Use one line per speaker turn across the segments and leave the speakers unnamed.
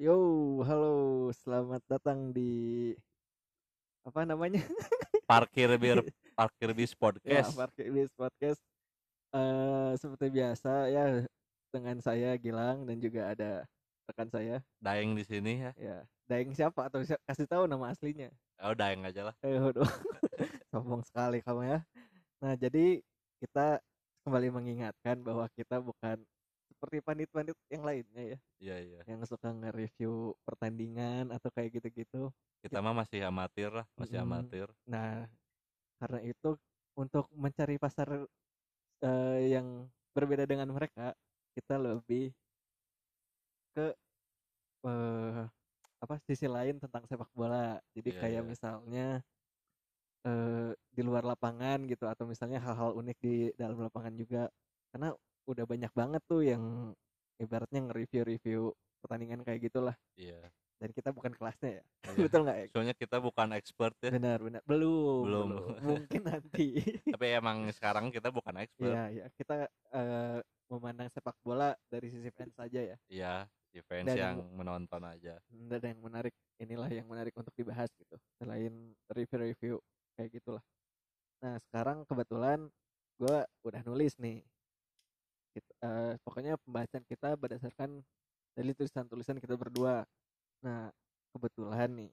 Yo, halo, selamat datang di apa namanya?
Parkir bir parkir bis
Ya,
podcast.
Parkir Bis Podcast. Eh seperti biasa ya dengan saya Gilang dan juga ada rekan saya.
Daeng di sini ya.
Ya, Daeng siapa atau si- kasih tahu nama aslinya?
Oh, Daeng aja lah.
Eh, waduh. Sombong sekali kamu ya. Nah, jadi kita kembali mengingatkan bahwa kita bukan seperti pandit-pandit yang lainnya ya,
Iya, iya.
yang suka nge-review pertandingan atau kayak gitu-gitu.
Kita mah masih amatir lah, masih
Mm-mm.
amatir.
Nah, karena itu untuk mencari pasar eh, yang berbeda dengan mereka, kita lebih ke eh, apa sisi lain tentang sepak bola. Jadi
Iya,
kayak
iya.
misalnya eh, di luar lapangan gitu atau misalnya hal-hal unik di dalam lapangan juga. Karena udah banyak banget tuh yang ibaratnya nge-review-review pertandingan kayak gitulah.
Iya.
Dan kita bukan kelasnya ya.
Iya.
Betul nggak ya?
Soalnya kita bukan expert ya,
Benar, benar. Belum,
Belum.
Mungkin nanti.
tapi emang sekarang kita bukan expert.
Iya, iya. Kita eh, memandang sepak bola dari sisi fans saja ya.
Iya, si fans
Dan-
yang menonton aja.
Dan yang menarik, inilah yang menarik untuk dibahas gitu. Selain review-review kayak gitulah. Nah, sekarang kebetulan gue udah nulis nih. Kita- eh, pokoknya pembahasan kita berdasarkan dari tulisan-tulisan kita berdua. Nah, kebetulan nih,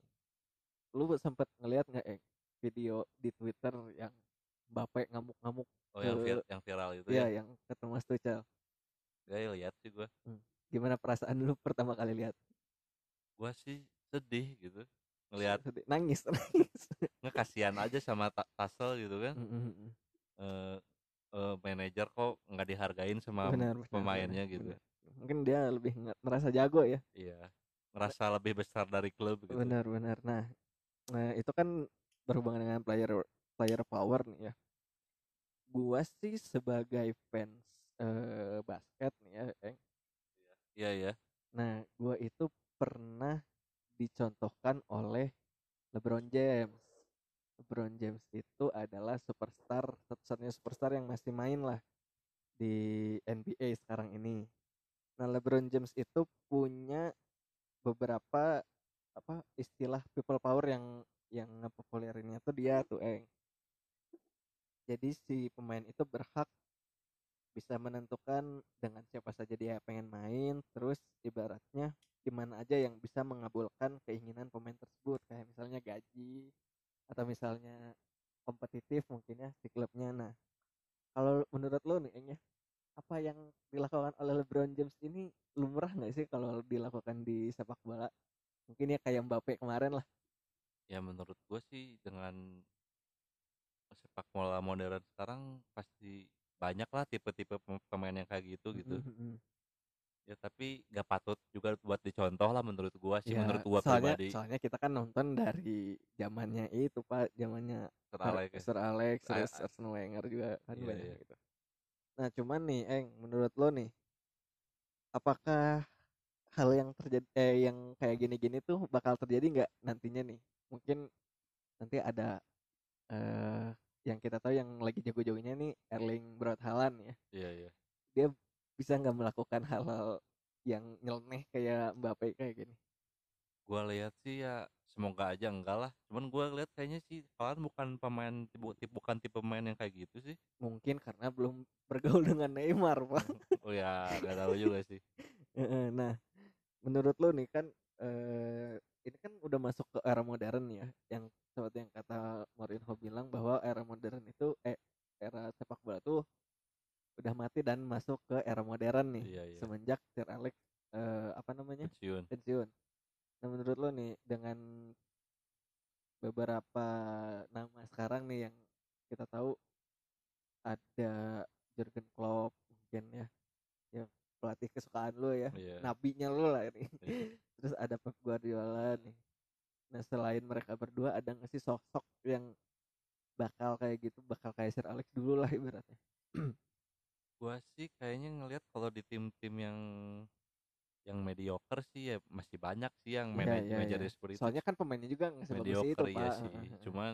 lu sempat ngeliat nggak eh video di Twitter yang Mbappe ngamuk-ngamuk
Oh, yang,
Ke-
vir- yang viral itu
ya
ya.
yang ketemu Mas Tuchel.
Gak lihat sih gua.
Gimana perasaan lu pertama kali lihat?
Gua sih sedih gitu. Ngelihat
Sedih. nangis, nangis.
ngekasihan aja sama Ta- Tassel gitu kan.
Mm, mm, mm.
Eh eh, manajer kok nggak dihargain sama
Benar, benar,
pemainnya
benar,
gitu.
benar. Mungkin dia lebih merasa jago ya.
Iya. Ngerasa lebih besar dari klub gitu.
Benar, benar. Nah, nah itu kan berhubungan dengan player player power nih ya. Gua sih sebagai fans eh, basket nih ya, Eng.
Iya, iya.
Nah, gua itu pernah dicontohkan oleh LeBron James. LeBron James itu adalah superstar, satu-satunya superstar yang masih main lah di NBA sekarang ini. Nah, LeBron James itu punya beberapa apa istilah people power yang yang ngepopulerinnya tuh dia tuh, Eng. Jadi si pemain itu berhak bisa menentukan dengan siapa saja dia pengen main, terus ibaratnya gimana aja yang bisa mengabulkan keinginan pemain tersebut, kayak misalnya gaji atau misalnya kompetitif mungkin ya si klubnya. Nah, kalau menurut lo nih, Eng ya, apa yang dilakukan oleh LeBron James ini lumrah nggak sih kalau dilakukan di sepak bola? Mungkin ya kayak Mbappe kemarin lah.
ya menurut gue sih dengan sepak bola modern sekarang pasti banyak lah tipe-tipe pem- pemain yang kayak gitu gitu
Mm-mm.
Ya tapi gak patut juga buat dicontoh lah menurut gua sih
Ya,
menurut gua
soalnya,
pribadi
soalnya kita kan nonton dari zamannya itu pak, zamannya
Sir Alex ya.
Sir Alex,
Nah,
terus Arsene Wenger juga kan
Iya,
banyak
iya.
gitu. Nah cuman nih, Eng, menurut lo nih, apakah hal yang terjadi, eh yang kayak gini-gini tuh bakal terjadi nggak nantinya nih? Mungkin nanti ada eh yang kita tahu yang lagi jago-jagonya nih Erling Braut Haaland ya,
iya iya
bisa nggak melakukan hal-hal yang nyeleneh kayak Mbappe kayak gini?
gua lihat sih ya semoga aja enggak lah cuman gua lihat kayaknya sih Haaland bukan pemain tipe, tipe bukan tipe pemain yang kayak gitu sih
Mungkin karena belum bergaul dengan Neymar, Pak.
oh ya nggak tahu juga sih
Nah, menurut lo nih kan eh ini kan udah masuk ke era modern ya, yang seperti yang kata Mourinho bilang bahwa era modern itu eh era sepak bola tuh udah mati dan masuk ke era modern nih
iya iya
semenjak Sir Alex eh, apa namanya
pensiun
pensiun. Nah, menurut lo nih dengan beberapa nama sekarang nih yang kita tahu ada Jurgen Klopp mungkin ya, yang pelatih kesukaan lo ya
iya
nabinya lu lah ini.
Iya.
Terus ada Pep Guardiola nih. Nah selain mereka berdua ada nggak sih sosok yang bakal kayak gitu, bakal kayak Sir Alex dulu lah ibaratnya.
gua sih kayaknya ngelihat kalau di tim-tim yang yang mediocre sih ya masih banyak sih yang
Iya,
manaj-
iya,
manajer
iya.
seperti itu.
Soalnya kan pemainnya juga nggak sebagus itu
ya
pak.
sih. Cuman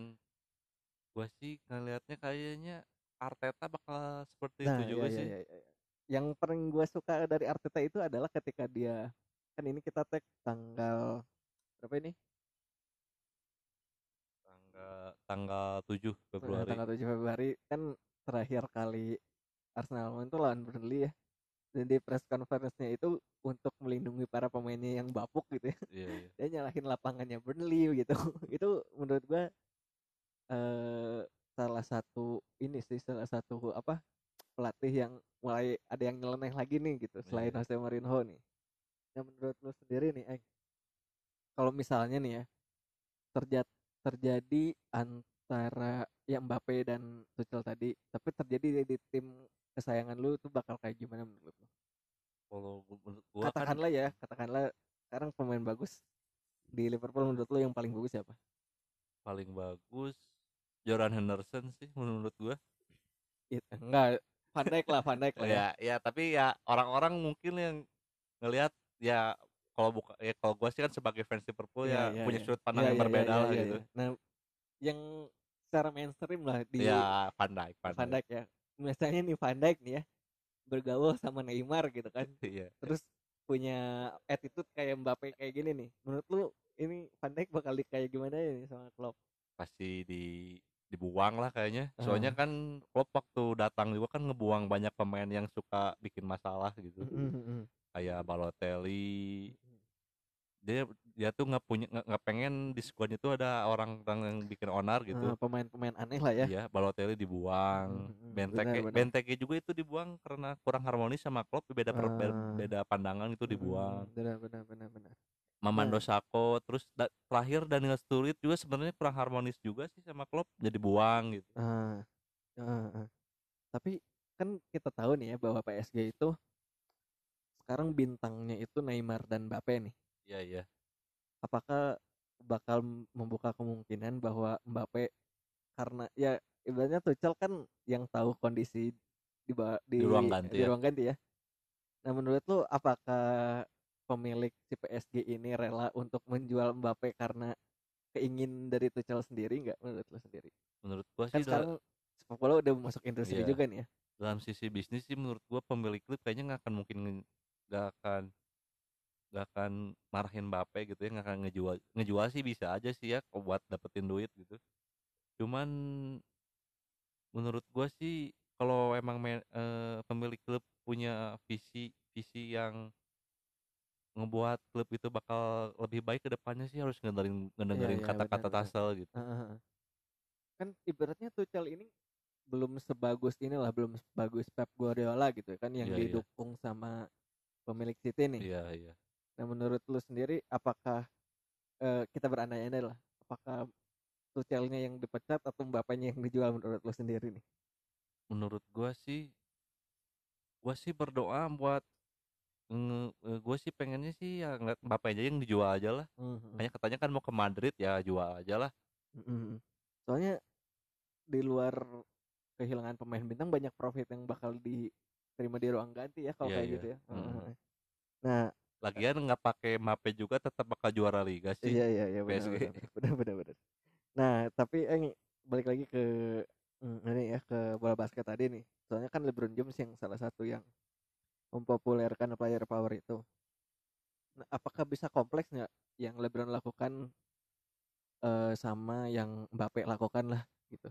gua sih ngelihatnya kayaknya Arteta bakal seperti
Nah,
itu juga
iya,
sih.
iya, iya, iya. Yang paling gue suka dari Arteta itu adalah ketika dia kan ini kita tag tanggal berapa ini?
Tanggal tanggal 7
Nah,
Februari.
tanggal 7 Februari. Kan terakhir kali Arsenal main itu lawan Burnley ya. Dan di press conference-nya itu untuk melindungi para pemainnya yang bapuk gitu ya.
Iya iya.
Dia nyalahin lapangannya Burnley gitu. Itu menurut gua eh salah satu ini sih salah satu apa pelatih yang mulai ada yang nyeleneh lagi nih gitu selain
Iya.
Jose Mourinho nih. Yang menurut lu sendiri nih Eng kalau misalnya nih ya terjadi terjadi antara ya Mbappe dan Tuchel tadi tapi terjadi di tim kesayangan lu tuh bakal kayak gimana menurut lu?
Kalau menurut gua kan
katakanlah ya katakanlah sekarang pemain bagus di Liverpool menurut lu yang paling bagus siapa?
Paling bagus Jordan Henderson sih menurut gua.
It, enggak. Van Dijk lah Van Dijk lah ya.
Ya ya tapi ya orang-orang mungkin yang ngelihat ya kalau buka ya kalau gua sih kan sebagai fans Liverpool
Iya,
ya
iya,
punya
iya.
sudut pandang
Iya,
yang
iya,
berbeda
iya,
lah
iya,
gitu.
Iya. nah yang secara mainstream lah di
ya Van Dijk Van,
Van Dijk ya misalnya nih Van Dijk nih ya bergaul sama Neymar gitu kan.
Iya
terus punya attitude kayak Mbappe kayak gini nih menurut lu ini Van Dijk bakal di kayak gimana ya nih sama Klopp?
Pasti di dibuang lah kayaknya. Soalnya kan Klopp waktu datang juga kan ngebuang banyak pemain yang suka bikin masalah gitu. Kayak Balotelli dia dia tuh nggak punya nggak pengen di squadnya tuh ada orang-orang yang bikin onar gitu
Ah, pemain-pemain aneh lah ya
Iya, Balotelli dibuang,
Mm, mm,
Benteke,
benar, benar.
Benteke juga itu dibuang karena kurang harmonis sama Klopp, beda per- beda, pandangan itu dibuang.
Mm, benar benar benar benar
Mamando
Nah.
Sako, terus da- terakhir Daniel Sturridge juga sebenarnya kurang harmonis juga sih sama Klopp, jadi buang gitu.
Ah, ah, ah. Tapi kan kita tahu nih ya bahwa PSG itu sekarang bintangnya itu Neymar dan Mbappe nih.
Iya iya.
Apakah bakal membuka kemungkinan bahwa Mbappe karena ya ibaratnya Tuchel kan yang tahu kondisi di di,
Di ruang ganti
di
ya.
ruang ganti ya. Nah menurut lu apakah pemilik si PSG ini rela untuk menjual Mbappe karena keingin dari Tuchel sendiri nggak menurut lu sendiri?
Menurut gua
Kan
sih
sekarang sepak bola udah masuk industri
Iya.
juga nih ya.
dalam sisi bisnis sih menurut gua pemilik klub kayaknya nggak akan mungkin nggak akan nggak akan marahin Mbappe gitu ya nggak akan ngejual ngejual sih bisa aja sih ya buat dapetin duit gitu cuman menurut gua sih kalau emang me- eh, pemilik klub punya visi visi yang ngebuat klub itu bakal lebih baik ke depannya sih harus ngedengerin ngedengerin
iya,
kata-kata
benar, benar.
Tuchel gitu.
Kan ibaratnya Tuchel ini belum sebagus inilah belum sebagus Pep Guardiola gitu kan yang
Iya, iya.
didukung sama pemilik City nih.
iya iya
Nah menurut lu sendiri apakah eh, kita berandai-andai lah apakah Tuchelnya yang dipecat atau Mbappe-nya yang dijual menurut lu sendiri nih?
menurut gua sih gua sih berdoa buat eh, gua sih pengennya sih ya ngeliat Mbappe aja yang dijual aja lah
Mhm.
makanya katanya kan mau ke Madrid ya jual aja lah
Mhm. Soalnya di luar kehilangan pemain bintang banyak profit yang bakal diterima di ruang ganti ya kalau
Iya,
kayak
iya.
gitu ya.
Mhm.
Heeh. Nah,
lagian nggak pakai Mbappe juga tetap bakal juara liga sih
iya iya iya benar
PSG.
benar benar benar. Nah, tapi eh balik lagi ke mm, ini ya ke bola basket tadi nih. Soalnya kan LeBron James yang salah satu yang mempopulerkan player power itu. Nah, apakah bisa kompleks nggak yang LeBron lakukan eh, sama yang Mbappe lakukan lah gitu?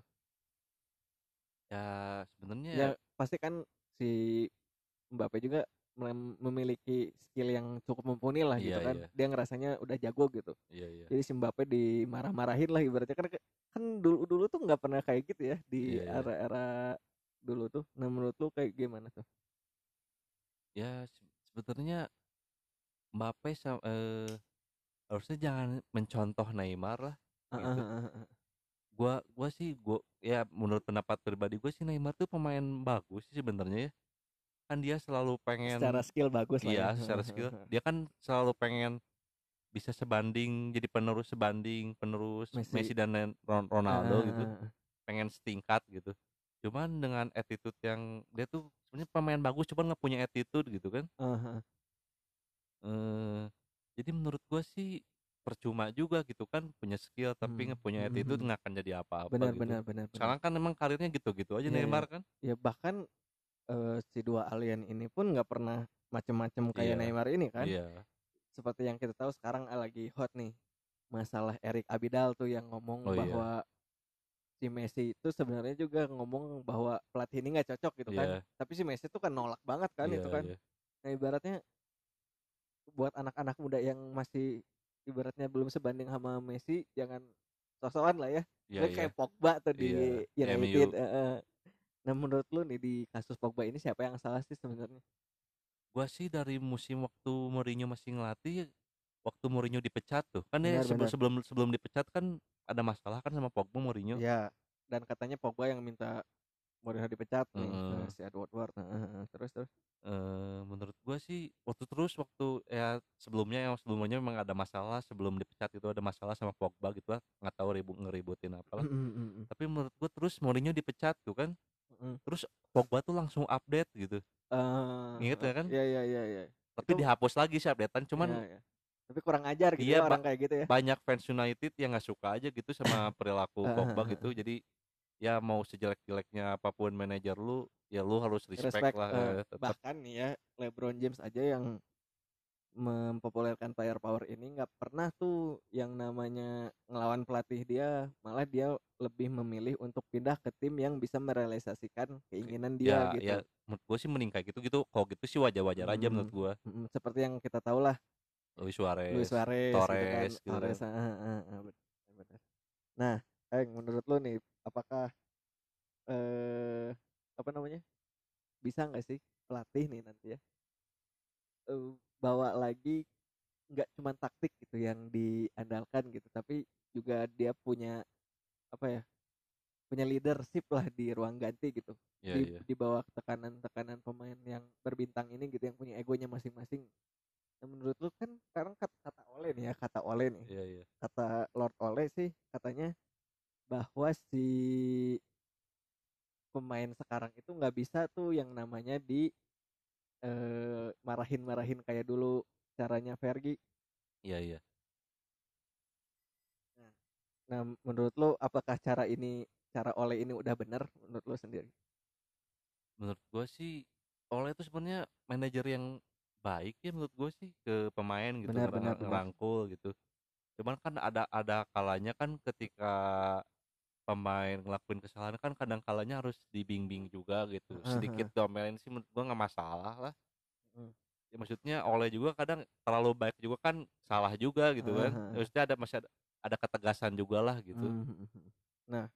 ya sebenarnya
ya pasti kan si Mbappe juga memiliki skill yang cukup mumpuni lah gitu
Iya,
kan
iya.
dia ngerasanya udah jago gitu
iya iya
jadi si Mbappe dimarah-marahin lah ibaratnya kan kan dulu dulu tuh nggak pernah kayak gitu ya di
Iya, iya.
era-era dulu tuh nah menurut lu kayak gimana tuh
ya se- sebenarnya Mbappe sa- eh, harusnya jangan mencontoh Neymar lah
Ah,
gitu.
ah, ah, ah.
gua gua sih gua ya menurut pendapat pribadi gue sih Neymar tuh pemain bagus sih sebenarnya ya kan dia selalu pengen
secara skill bagus lah
iya
ya
secara skill dia kan selalu pengen bisa sebanding jadi penerus sebanding penerus
Messi.
Messi, dan Ronaldo
Ah,
gitu pengen setingkat gitu cuman dengan attitude yang dia tuh sebenarnya pemain bagus cuman nggak punya attitude gitu kan
ah.
eh jadi menurut gua sih percuma juga gitu kan punya skill tapi
Hmm,
nggak punya
hmm,
attitude
hmm.
nggak akan jadi apa-apa
benar
gitu.
benar benar benar.
sekarang kan emang karirnya gitu-gitu aja
Iya,
Neymar kan
ya bahkan eh, si dua alien ini pun nggak pernah macem-macem kayak
Iya.
Neymar ini kan
iya
seperti yang kita tahu sekarang ah, lagi hot nih masalah Erik Abidal tuh yang ngomong
Oh, iya.
bahwa si Messi itu sebenarnya juga ngomong bahwa pelatih ini nggak cocok gitu kan
Iya.
tapi si Messi tuh kan nolak banget kan
Iya,
itu kan
iya.
nah ibaratnya buat anak-anak muda yang masih ibaratnya belum sebanding sama Messi jangan sosokan lah ya Dia
iya.
kayak Pogba tuh di United eh. Nah menurut lu nih di kasus Pogba ini siapa yang salah sih sebenarnya
Gua sih dari musim waktu Mourinho masih ngelatih, waktu Mourinho dipecat tuh. Kan dia
Benar,
sebelum
benar.
sebelum sebelum dipecat kan ada masalah kan sama Pogba Mourinho.
Ya, dan katanya Pogba yang minta Mourinho dipecat nih ke si Edward Ward. Heeh. Terus terus.
Eh, menurut gua sih waktu terus waktu ya sebelumnya yang sebelumnya memang ada masalah sebelum dipecat itu ada masalah sama Pogba gitu lah nggak tahu ribut ngeributin apa lah
Mm, mm, mm,
tapi menurut gua terus Mourinho dipecat tuh kan terus Pogba tuh langsung update gitu
Eh,
Ingat nggak kan?
Iya iya iya iya.
tapi
Itu-
dihapus lagi sih updatean cuman
Iya, iya. tapi kurang ajar gitu
Iya,
ya orang kayak gitu ya.
banyak fans United yang nggak suka aja gitu sama perilaku Pogba gitu jadi ya mau sejelek-jeleknya apa pun manajer lu ya lu harus respect,
Respect,
lah
eh,
eh, tetap
Bahkan nih ya LeBron James aja yang mempopulerkan player power ini nggak pernah tuh yang namanya ngelawan pelatih dia malah dia lebih memilih untuk pindah ke tim yang bisa merealisasikan keinginan dia
ya
gitu
ya menurut gue sih mending kayak gitu gitu kalau gitu sih wajar-wajar aja
Hmm.
menurut gua
Mm, seperti yang kita tahu lah
Luis Suarez,
Luis Suarez
Torres
gitu kan.
gitu
Torres,
kan.
ah, ah, ah, ah, benar, benar. Nah, Eng, menurut lo nih, apakah eh apa namanya bisa nggak sih pelatih nih nanti ya eh, bawa lagi nggak cuma taktik gitu yang diandalkan gitu, tapi juga dia punya apa ya punya leadership lah di ruang ganti gitu
Iya,
di,
iya.
di bawah tekanan-tekanan pemain yang berbintang ini gitu yang punya egonya masing-masing. Nah, menurut lu kan sekarang kata, kata Ole nih ya kata Ole nih
Iya, iya.
kata Lord Ole sih katanya bahwa si pemain sekarang itu nggak bisa tuh yang namanya di eh, marahin-marahin kayak dulu caranya Fergie.
Iya, iya.
Nah, menurut lu apakah cara ini cara Ole ini udah benar menurut lu sendiri?
Menurut gua sih Ole itu sebenarnya manajer yang baik ya menurut gue sih ke pemain gitu
Benar,
ngerang-
benar, benar.
ngerangkul gitu. Cuman kan ada ada kalanya kan ketika pemain ngelakuin kesalahan kan kadang kalanya harus dibimbing juga gitu. Sedikit domelin sih menurut gua nggak masalah lah.
Mm.
Ya, maksudnya Ole juga kadang terlalu baik juga kan salah juga gitu kan. Maksudnya ada masih ada, ada ketegasan juga lah gitu.
Mhm. Nah,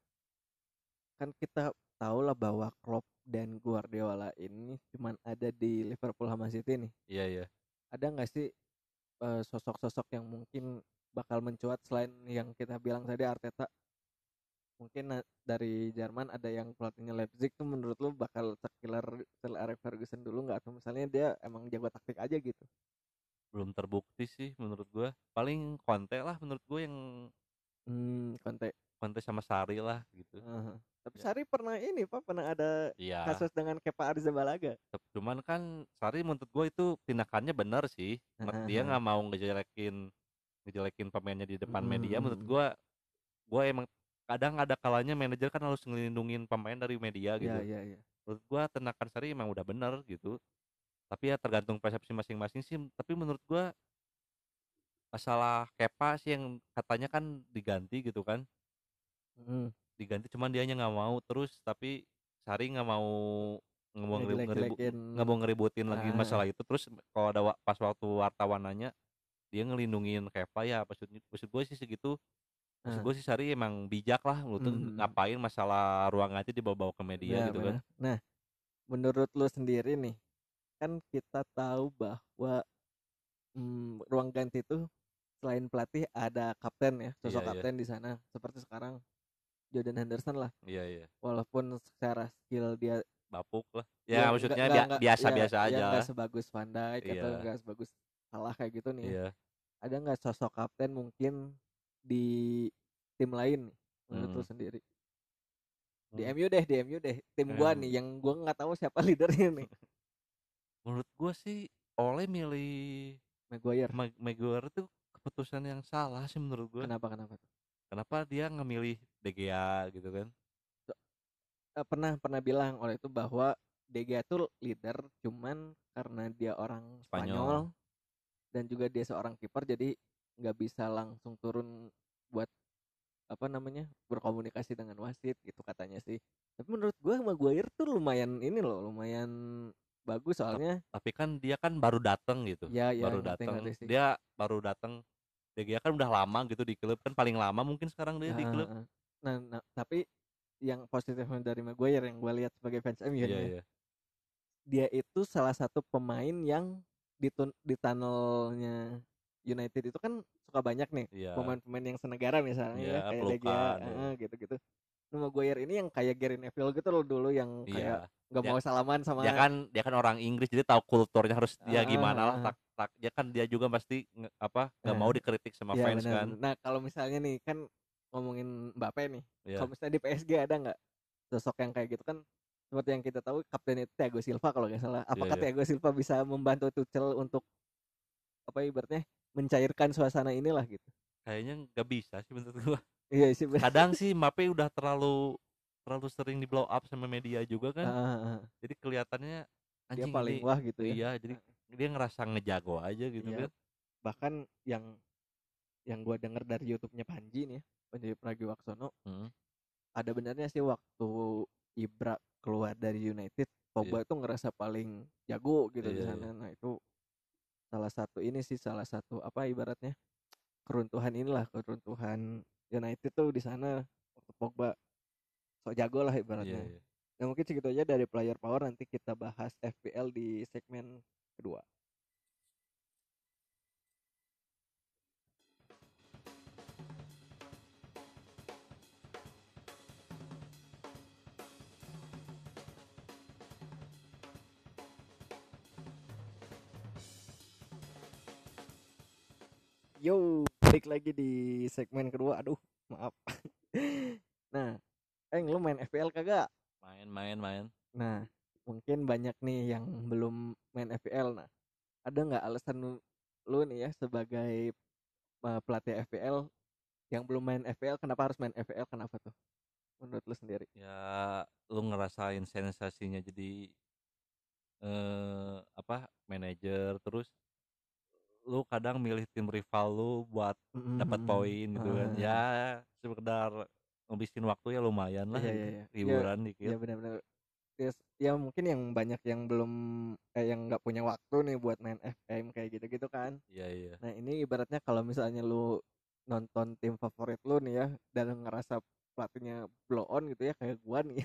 kan kita tahu lah bahwa Klopp dan Guardiola ini cuman ada di Liverpool sama City nih.
Iya iya.
Ada nggak sih eh, sosok-sosok yang mungkin bakal mencuat selain yang kita bilang tadi Arteta? Mungkin na- dari Jerman ada yang pelatihnya Leipzig tuh menurut lu bakal sekiller Sir Alex Ferguson dulu nggak? Atau misalnya dia emang jago taktik aja gitu?
Belum terbukti sih menurut gua. Paling Conte lah menurut gua yang
Hmm, Conte.
Conte sama Sari lah gitu.
Heeh. Tapi
Ya.
Sari pernah ini pak pernah ada
Iya.
kasus dengan Kepa Arrizabalaga.
Tep- Cuman kan Sari menurut gue itu tindakannya benar sih. Nge- Dia
Heeh.
nggak mau ngejelekin ngejelekin pemainnya di depan
Mm,
media. Menurut gue, gue emang kadang ada kalanya manajer kan harus ngelindungin pemain dari media gitu.
Iya iya iya.
Menurut gue tindakan Sari emang udah benar gitu. Tapi ya tergantung persepsi masing-masing sih. Tapi menurut gue masalah Kepa sih yang katanya kan diganti gitu kan.
Mm.
Diganti cuman dianya nggak mau terus tapi Sari nggak mau nggak mau ngeribu- ngeribu- nggak mau ngeributin lagi
Ah.
masalah itu terus kalau ada pas waktu wartawan nanya dia ngelindungin Kepa ya maksud maksud gue sih segitu maksud gue sih Sari emang bijak lah lu tuh
Mhm.
ngapain masalah ruang ganti dibawa-bawa ke media
Ya,
gitu kan.
Nah, menurut lu sendiri nih, kan kita tahu bahwa mm, ruang ganti itu selain pelatih ada kapten ya, sosok
Iya, iya.
kapten di sana. Seperti sekarang Jordan Henderson lah,
iya iya
walaupun secara skill dia
bapuk lah
ya
ya maksudnya
nggak-
biasa-biasa
ya,
aja
ya sebagus Van Dijk atau
Iya.
nggak sebagus Salah kayak gitu nih. ya.
iya
Ada nggak sosok kapten mungkin di tim lain nih, menurut lu
Hmm.
sendiri? Di
Menurut-
MU deh, di MU deh, tim gua
Hmm.
nih yang gua nggak tahu siapa leadernya nih.
menurut gue sih oleh milih
Maguire.
Ma- Maguire tuh keputusan yang salah sih menurut gue
Kenapa kenapa tuh?
kenapa dia ngemilih De Gea gitu kan
Eh, pernah pernah bilang oleh itu bahwa De Gea tuh leader cuman karena dia orang Spanyol,
Spanyol.
dan juga dia seorang kiper jadi nggak bisa langsung turun buat apa namanya berkomunikasi dengan wasit gitu katanya sih. Tapi menurut gua Maguire tuh lumayan ini loh lumayan bagus soalnya.
tapi kan dia kan baru datang gitu
ya ya
baru datang dia baru datang De Gea kan udah lama gitu di klub kan paling lama mungkin sekarang dia di
Ah,
klub.
ah, ah. nah, nah tapi yang positifnya dari Maguire yang gue lihat sebagai fans MU nih ya,
iya.
dia itu salah satu pemain yang di di tunnelnya United itu kan suka banyak nih
iya
pemain-pemain yang senegara misalnya
Iya,
ya kayak ah,
iya.
ah, gitu-gitu. Nah, Maguire ini yang kayak Gary Neville gitu loh dulu yang kayak
iya
nggak
Ya-
mau salaman sama
dia kan dia kan orang Inggris jadi tahu kulturnya harus
Ah,
dia gimana lah
ah,
tak tak dia kan dia juga pasti nge- apa nggak
Ah.
mau dikritik sama
Iya,
fans
benar.
kan
Nah kalau misalnya nih kan ngomongin Mbappe nih,
Iya.
kalau misalnya di PSG ada nggak sosok yang kayak gitu kan? Seperti yang kita tahu kapten itu Thiago Silva kalau nggak salah. Apakah
iya.
Thiago Silva bisa membantu Tuchel untuk apa ibaratnya mencairkan suasana inilah gitu?
kayaknya nggak bisa sih menurut gua
Iya sih. benar.
kadang sih Mbappe udah terlalu terlalu sering di blow up sama media juga kan
Ah, ah, ah.
jadi kelihatannya
Dia
anjing
paling
ini-
wah gitu ya.
iya jadi dia ngerasa ngejago aja gitu
Iya.
kan
Bahkan yang yang gua denger dari YouTube-nya Panji nih, ya, Panji Pragiwaksono,
Hmm.
ada benarnya sih waktu Ibra keluar dari United, Pogba itu ngerasa paling jago gitu di
Iya,
sana. Nah, itu salah satu ini sih salah satu apa ibaratnya keruntuhan inilah keruntuhan United tuh di sana waktu Pogba sok jago lah
iya
ibaratnya.
iya
Nah, mungkin segitu aja dari player power nanti kita bahas FPL di segmen kedua. Yo, balik lagi di segmen kedua. Aduh, maaf. nah, Eng, lu main FPL kagak?
main main main
Nah, mungkin banyak nih yang belum main FPL. Nah, ada nggak alasan lu, lu nih ya sebagai uh, pelatih FPL yang belum main FPL, kenapa harus main FPL? Kenapa tuh? Menurut lu sendiri?
ya lu ngerasain sensasinya jadi eh apa manajer terus lu kadang milih tim rival lu buat dapat
Mm-mm.
poin gitu kan
Ah.
ya sekedar ngabisin waktu ya lumayan lah
Iya,
gitu.
iya, iya.
hiburan
Iya
dikit
benar-benar. Ya, s- ya mungkin yang banyak yang belum eh yang nggak punya waktu nih buat main FM kayak gitu-gitu kan.
iya iya
Nah ini ibaratnya kalau misalnya lu nonton tim favorit lu nih ya dan ngerasa pelatihnya blow on gitu ya kayak gua nih.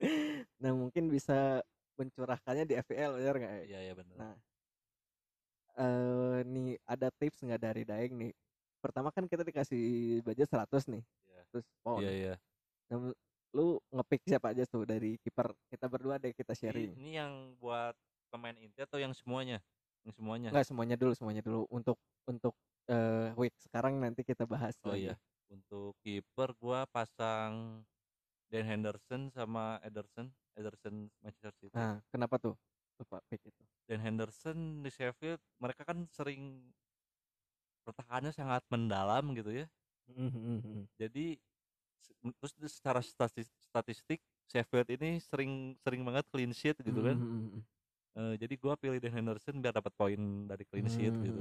nah mungkin bisa mencurahkannya di FPL bener nggak? ya?
iya iya benar
Nah eh nih ada tips nggak dari Daeng nih? Pertama kan kita dikasih budget 100 nih,
Iya.
terus pound.
iya iya
Nah, lu ngepick siapa aja tuh dari kiper kita berdua deh kita sharing.
ini yang buat pemain inti atau yang semuanya yang semuanya
Enggak semuanya dulu semuanya dulu untuk untuk eh week sekarang nanti kita bahas
oh
lagi.
iya untuk kiper gua pasang Dan Henderson sama Ederson Ederson Manchester City
Nah, kenapa tuh? Lupa pick itu.
Dan Henderson di Sheffield mereka kan sering pertahanannya sangat mendalam gitu ya
Mhm.
jadi se- terus di- secara statis- statistik Sheffield ini sering sering banget clean sheet gitu kan. Eh, jadi gua pilih Dan Henderson biar dapat poin dari clean sheet gitu.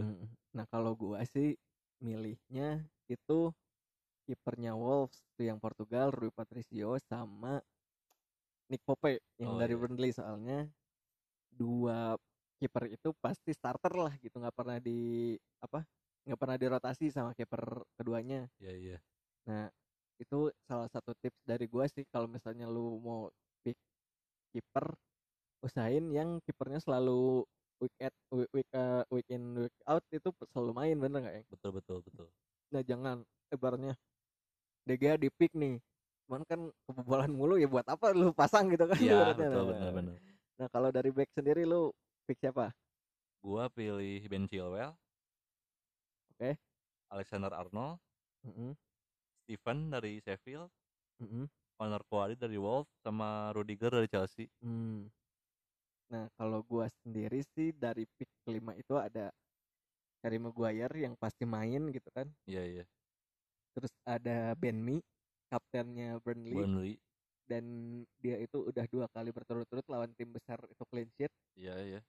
Nah, kalau gua sih milihnya itu kipernya Wolves tuh yang Portugal, Rui Patricio sama Nick Pope yang
Oh,
dari
iya.
Burnley soalnya dua kiper itu pasti starter lah gitu nggak pernah di apa nggak pernah dirotasi sama kiper keduanya
iya iya
Nah, itu salah satu tips dari gua sih kalau misalnya lu mau pick kiper usahain yang kipernya selalu week at week week, eh, week in week out itu selalu main bener nggak ya?
betul betul betul
Nah, jangan ibaratnya De Gea di pick nih. Cuman kan kebobolan mulu ya buat apa lu pasang gitu kan
iya
ibaratnya.
betul
Nah,
benar benar
Nah, kalau dari back sendiri lu pick siapa?
gua pilih Ben Chilwell.
Oke.
Alexander Arnold.
Mm-mm,
Steven dari Sheffield.
Mm-mm,
Connor Quali dari Wolves sama Rudiger dari Chelsea.
Hmm. Nah, kalau gua sendiri sih dari pick kelima itu ada Harry Maguire yang pasti main gitu kan.
iya iya.
Terus ada Ben Mee, kaptennya Burnley.
Burnley
dan dia itu udah dua kali berturut-turut lawan tim besar itu clean sheet.
iya iya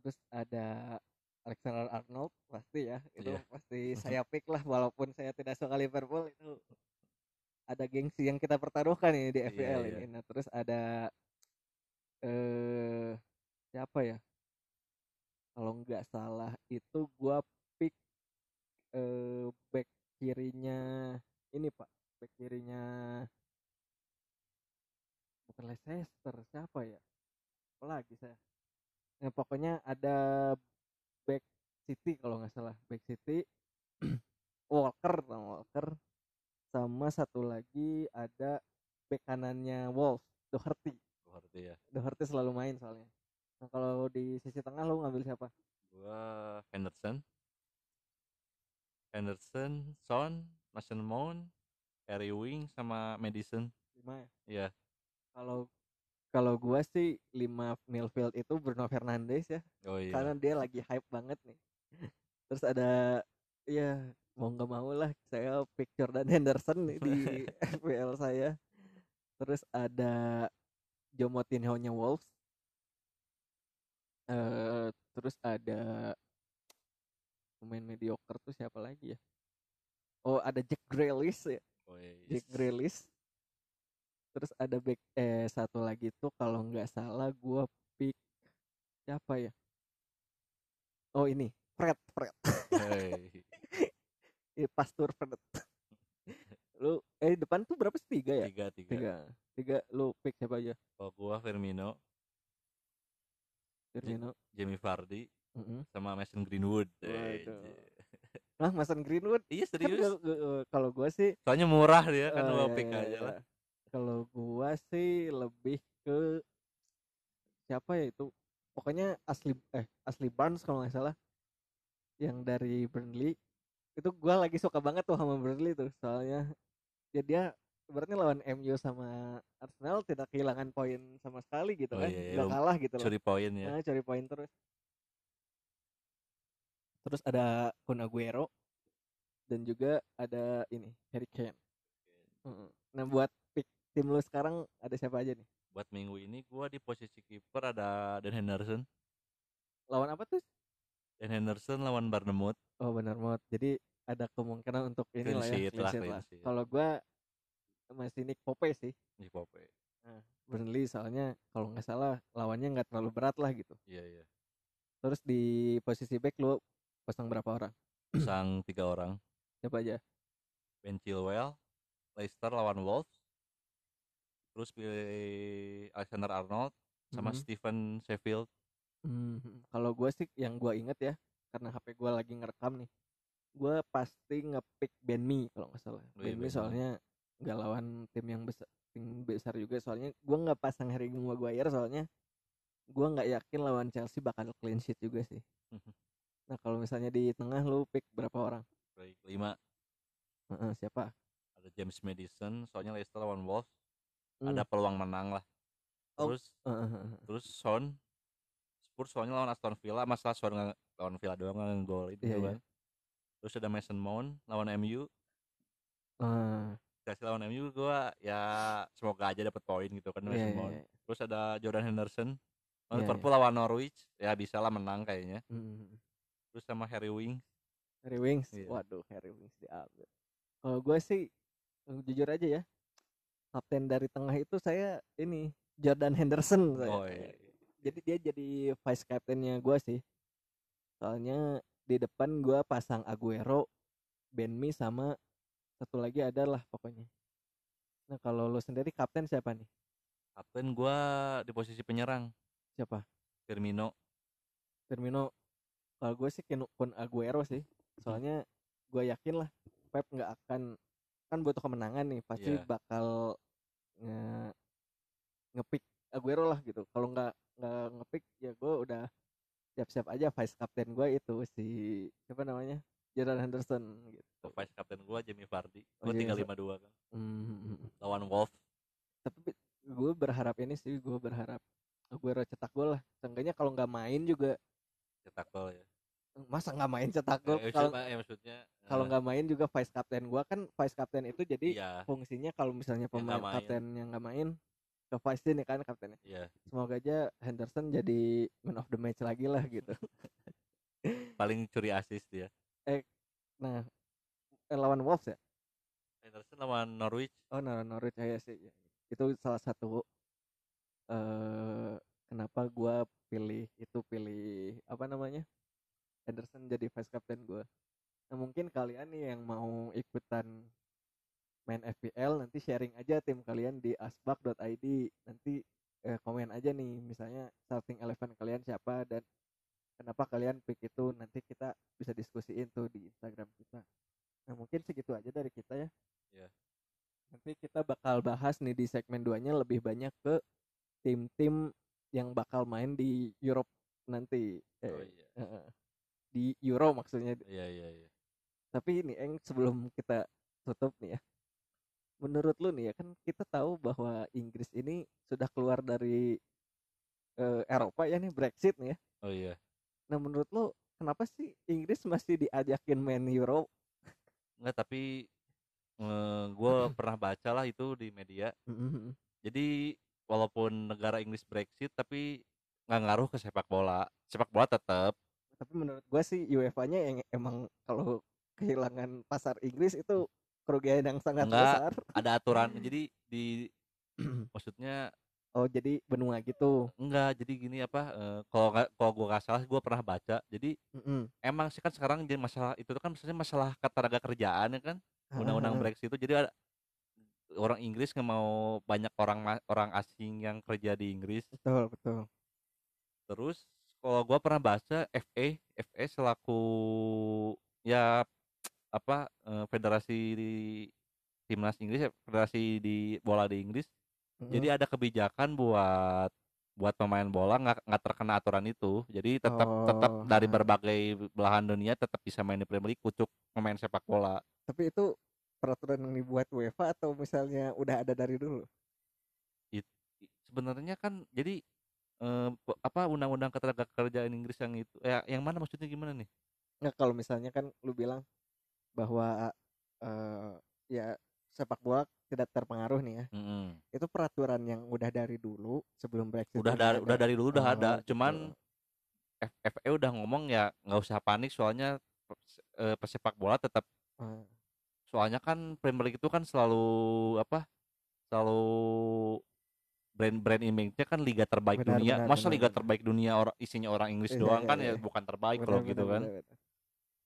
Terus ada Alexander Arnold pasti ya itu
Iya.
pasti saya pick lah walaupun saya tidak suka Liverpool itu ada gengsi yang kita pertaruhkan ini di FPL
iya.
ini nah terus ada eh siapa ya kalau nggak salah itu gua pick eh back kirinya ini pak back kirinya bukan Leicester siapa ya apa lagi saya Nah, pokoknya ada back City kalau nggak salah back City Walker sama Walker sama satu lagi ada back kanannya Wolves Doherty
Berarti ya.
Doherty selalu main soalnya nah kalau di sisi tengah lo ngambil siapa
Gua Henderson. Henderson, Son, Mason Mount, Harry Wing sama Madison.
lima ya
Iya.
Kalau kalau gua sih lima midfield itu Bruno Fernandes ya
Oh iya.
karena dia lagi hype banget nih. Terus ada ya mau nggak mau lah saya pick Jordan Henderson nih di FPL saya. Terus ada Joe Moutinho nya Wolves. Eh terus ada pemain mediocre tuh siapa lagi ya? Oh ada Jack Grealish ya.
Oh, iya.
Jack Grealish terus ada back eh satu lagi tuh kalau nggak salah gua pick siapa ya oh ini Fred Fred
Hey.
eh, Pastur Fred lu eh depan tuh berapa sih tiga ya
Tiga, tiga.
tiga tiga lu pick siapa aja
Kalau gua Firmino,
Firmino
Jamie Vardy,
Mm-mm.
sama Mason Greenwood.
Nah Mason Greenwood
Iya
kan
serius.
gua- kalau gua sih
Soalnya murah dia kan
Oh,
gua
iya,
pick
iya,
aja
iya.
lah.
Kalau gua sih lebih ke siapa ya itu? Pokoknya asli eh asli Barnes kalau nggak salah. Yang dari Burnley itu gua lagi suka banget tuh sama Burnley tuh. Soalnya ya dia berarti lawan MU sama Arsenal tidak kehilangan poin sama sekali gitu
Oh,
kan.
iya, iya,
Nggak
lu
kalah gitu loh.
Curi poin ya.
Nah, cari poin terus. Terus ada Kun Aguero dan juga ada ini Harry Kane. Nah buat tim lu sekarang ada siapa aja nih?
Buat minggu ini gua di posisi kiper ada Dan Henderson.
Lawan apa tuh?
Dan Henderson lawan Bournemouth.
Oh banget. Jadi ada kemungkinan untuk ini lah ya.
lah.
Kalau gua masih Nick Pope sih.
Di Pope.
Burnley soalnya kalau nggak salah lawannya nggak terlalu berat lah gitu.
Iya iya.
Terus di posisi back lu pasang berapa orang?
Sang tiga orang.
Siapa aja?
Ben Chilwell, Leicester lawan Wolves. Terus pilih Alexander Arnold sama
Mhm.
Steven Sheffield.
Hmm, kalau gue sih yang gue inget ya, karena HP gue lagi ngerekam nih, gue pasti ngepick Ben Mee kalau nggak salah.
Oh iya,
Ben Mee. soalnya nggak lawan tim yang besar, tim besar juga. Soalnya gue nggak pasang Harry Maguire soalnya gue nggak yakin lawan Chelsea bakal clean sheet juga sih.
Mhm.
Nah kalau misalnya di tengah lu pick berapa orang?
Baik, lima
Heeh, siapa?
ada James Madison, soalnya Leicester lawan Wolves
Hmm,
ada peluang menang lah.
Oh.
Terus
heeh.
terus Son Spurs soalnya lawan Aston Villa, masa Son lawan Villa doang nggak ngegolin
Iya,
gitu
iya.
kan. Terus ada Mason Mount lawan MU,
Ah,
Chelsea lawan MU gua ya semoga aja dapat poin gitu kan
iya,
Mason
iya,
Mount.
iya.
Terus ada Jordan Henderson lawan
Iya,
Liverpool lawan Norwich, ya bisa lah menang kayaknya.
Hmm.
Terus sama Harry Wing,
Harry Wings,
Iya.
waduh Harry Wings diambil. Kalau gue sih eh, jujur aja ya, kapten dari tengah itu saya ini Jordan Henderson. saya.
oh iya.
Jadi dia jadi vice captainnya gue sih. Soalnya di depan gue pasang Aguero, Ben Mee sama satu lagi adalah pokoknya. Nah kalau lu sendiri kapten siapa nih?
Kapten gua di posisi penyerang
Siapa?
Firmino.
Firmino. Kalau gue sih Kun Kun Aguero sih. Soalnya gue yakin lah Pep nggak akan kan butuh kemenangan nih pasti
Iya.
bakal nge ngepick Aguero lah gitu. Kalau nggak nggak ngepick ya gue udah siap-siap aja vice captain gue itu si siapa namanya Jordan Henderson gitu.
Vice kapten gua Jamie Vardy.
Oh, Jamie
tiga
Var-
lima dua kan.
Hmm,
Lawan Wolves.
tapi gue berharap ini sih gue berharap Aguero cetak gol lah. Seenggaknya kalau nggak main juga
cetak gol ya.
Masa nggak main cetak gol
Eh,
kalau
eh, maksudnya
kalau
eh,
nggak main juga vice captain gua kan vice captain itu jadi
iya,
fungsinya kalau misalnya pemain
main.
kapten yang nggak main ke vice nih kan kaptennya
iya.
semoga aja Henderson jadi man of the match lagi lah gitu
paling curi assist dia
Nah, eh, lawan Wolves ya?
Henderson lawan Norwich
Oh, no, Norwich ya sih. Ya. Itu salah satu eh kenapa gua pilih itu pilih apa namanya? Henderson jadi vice captain gua. Nah, mungkin kalian nih yang mau ikutan main FPL nanti sharing aja tim kalian di asbak.id. Nanti eh, komen aja nih misalnya starting eleven kalian siapa dan kenapa kalian pick itu nanti kita bisa diskusiin tuh di Instagram kita. Nah, mungkin segitu aja dari kita ya.
Iya.
Nanti kita bakal bahas nih di segmen 2-nya lebih banyak ke tim-tim yang bakal main di Europe nanti. Eh,
oh iya
eh, di Euro maksudnya.
iya iya iya
Tapi ini Eng sebelum kita tutup nih ya. Menurut lu nih ya kan kita tahu bahwa Inggris ini sudah keluar dari eh, Eropa ya nih Brexit nih ya.
oh iya
Nah menurut lu kenapa sih Inggris masih diajakin main Euro?
Enggak tapi gue pernah baca lah itu di media
Mhm.
jadi walaupun negara Inggris Brexit tapi nggak ngaruh ke sepak bola sepak bola tetap
Tapi menurut gua sih UEFA-nya yang emang kalau kehilangan pasar Inggris itu kerugian yang sangat
Enggak.
besar.
ada aturan jadi di maksudnya
Oh jadi benua gitu.
enggak jadi gini apa eh, kalau kalau gue nggak salah gue pernah baca jadi
Mm-mm.
emang sih kan sekarang jadi masalah itu kan misalnya masalah ketenaga kerjaan ya kan undang-undang Brexit itu jadi ada orang Inggris nggak mau banyak orang orang asing yang kerja di Inggris
Betul betul.
terus kalau gua pernah baca FA FA selaku ya apa eh, federasi di timnas Inggris ya, federasi di bola di Inggris
Mm-mm.
jadi ada kebijakan buat buat pemain bola nggak nggak terkena aturan itu jadi tetap tetap
Oh,
dari
ah.
berbagai belahan dunia tetap bisa main di Premier League kucuk pemain sepak bola
Tapi itu peraturan yang dibuat UEFA atau misalnya udah ada dari dulu?
Sebenarnya kan jadi eh, apa undang-undang ketenaga kerjaan Inggris yang itu ya yang mana maksudnya gimana nih
Nggak kalau misalnya kan lu bilang bahwa eh ya sepak bola tidak terpengaruh nih ya.
Mm-mm.
Itu peraturan yang udah dari dulu sebelum Brexit.
udah dari
ada.
udah dari dulu udah
Oh,
ada
gitu.
cuman F- FA udah ngomong ya nggak usah panik soalnya eh, pesepak bola tetap
Ah,
soalnya kan Premier League itu kan selalu apa selalu brand-brand image-nya kan liga terbaik
Benar,
dunia
benar,
masa
benar,
liga
benar.
terbaik dunia orang isinya orang Inggris
Iya,
doang
iya,
kan ya
iya.
bukan terbaik
benar,
kalau
benar,
gitu kan
benar, benar.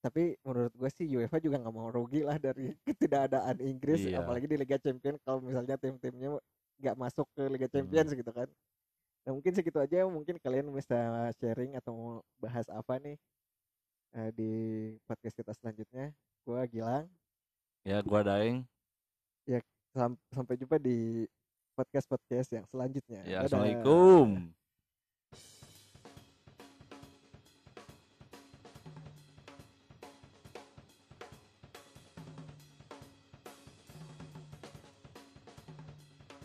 Tapi menurut gue sih UEFA juga nggak mau rugi lah dari ketidakadaan Inggris,
Iya.
apalagi di Liga Champions kalau misalnya tim-timnya nggak masuk ke Liga
Hmm.
Champions gitu kan. Nah mungkin segitu aja, mungkin kalian bisa sharing atau mau bahas apa nih eh, di podcast kita selanjutnya. Gue Gilang,
ya gua daeng
Sam- sampai jumpa di podcast-podcast yang selanjutnya.
ya
Dadah.
assalamualaikum